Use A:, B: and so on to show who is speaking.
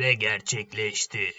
A: ve gerçekleşti.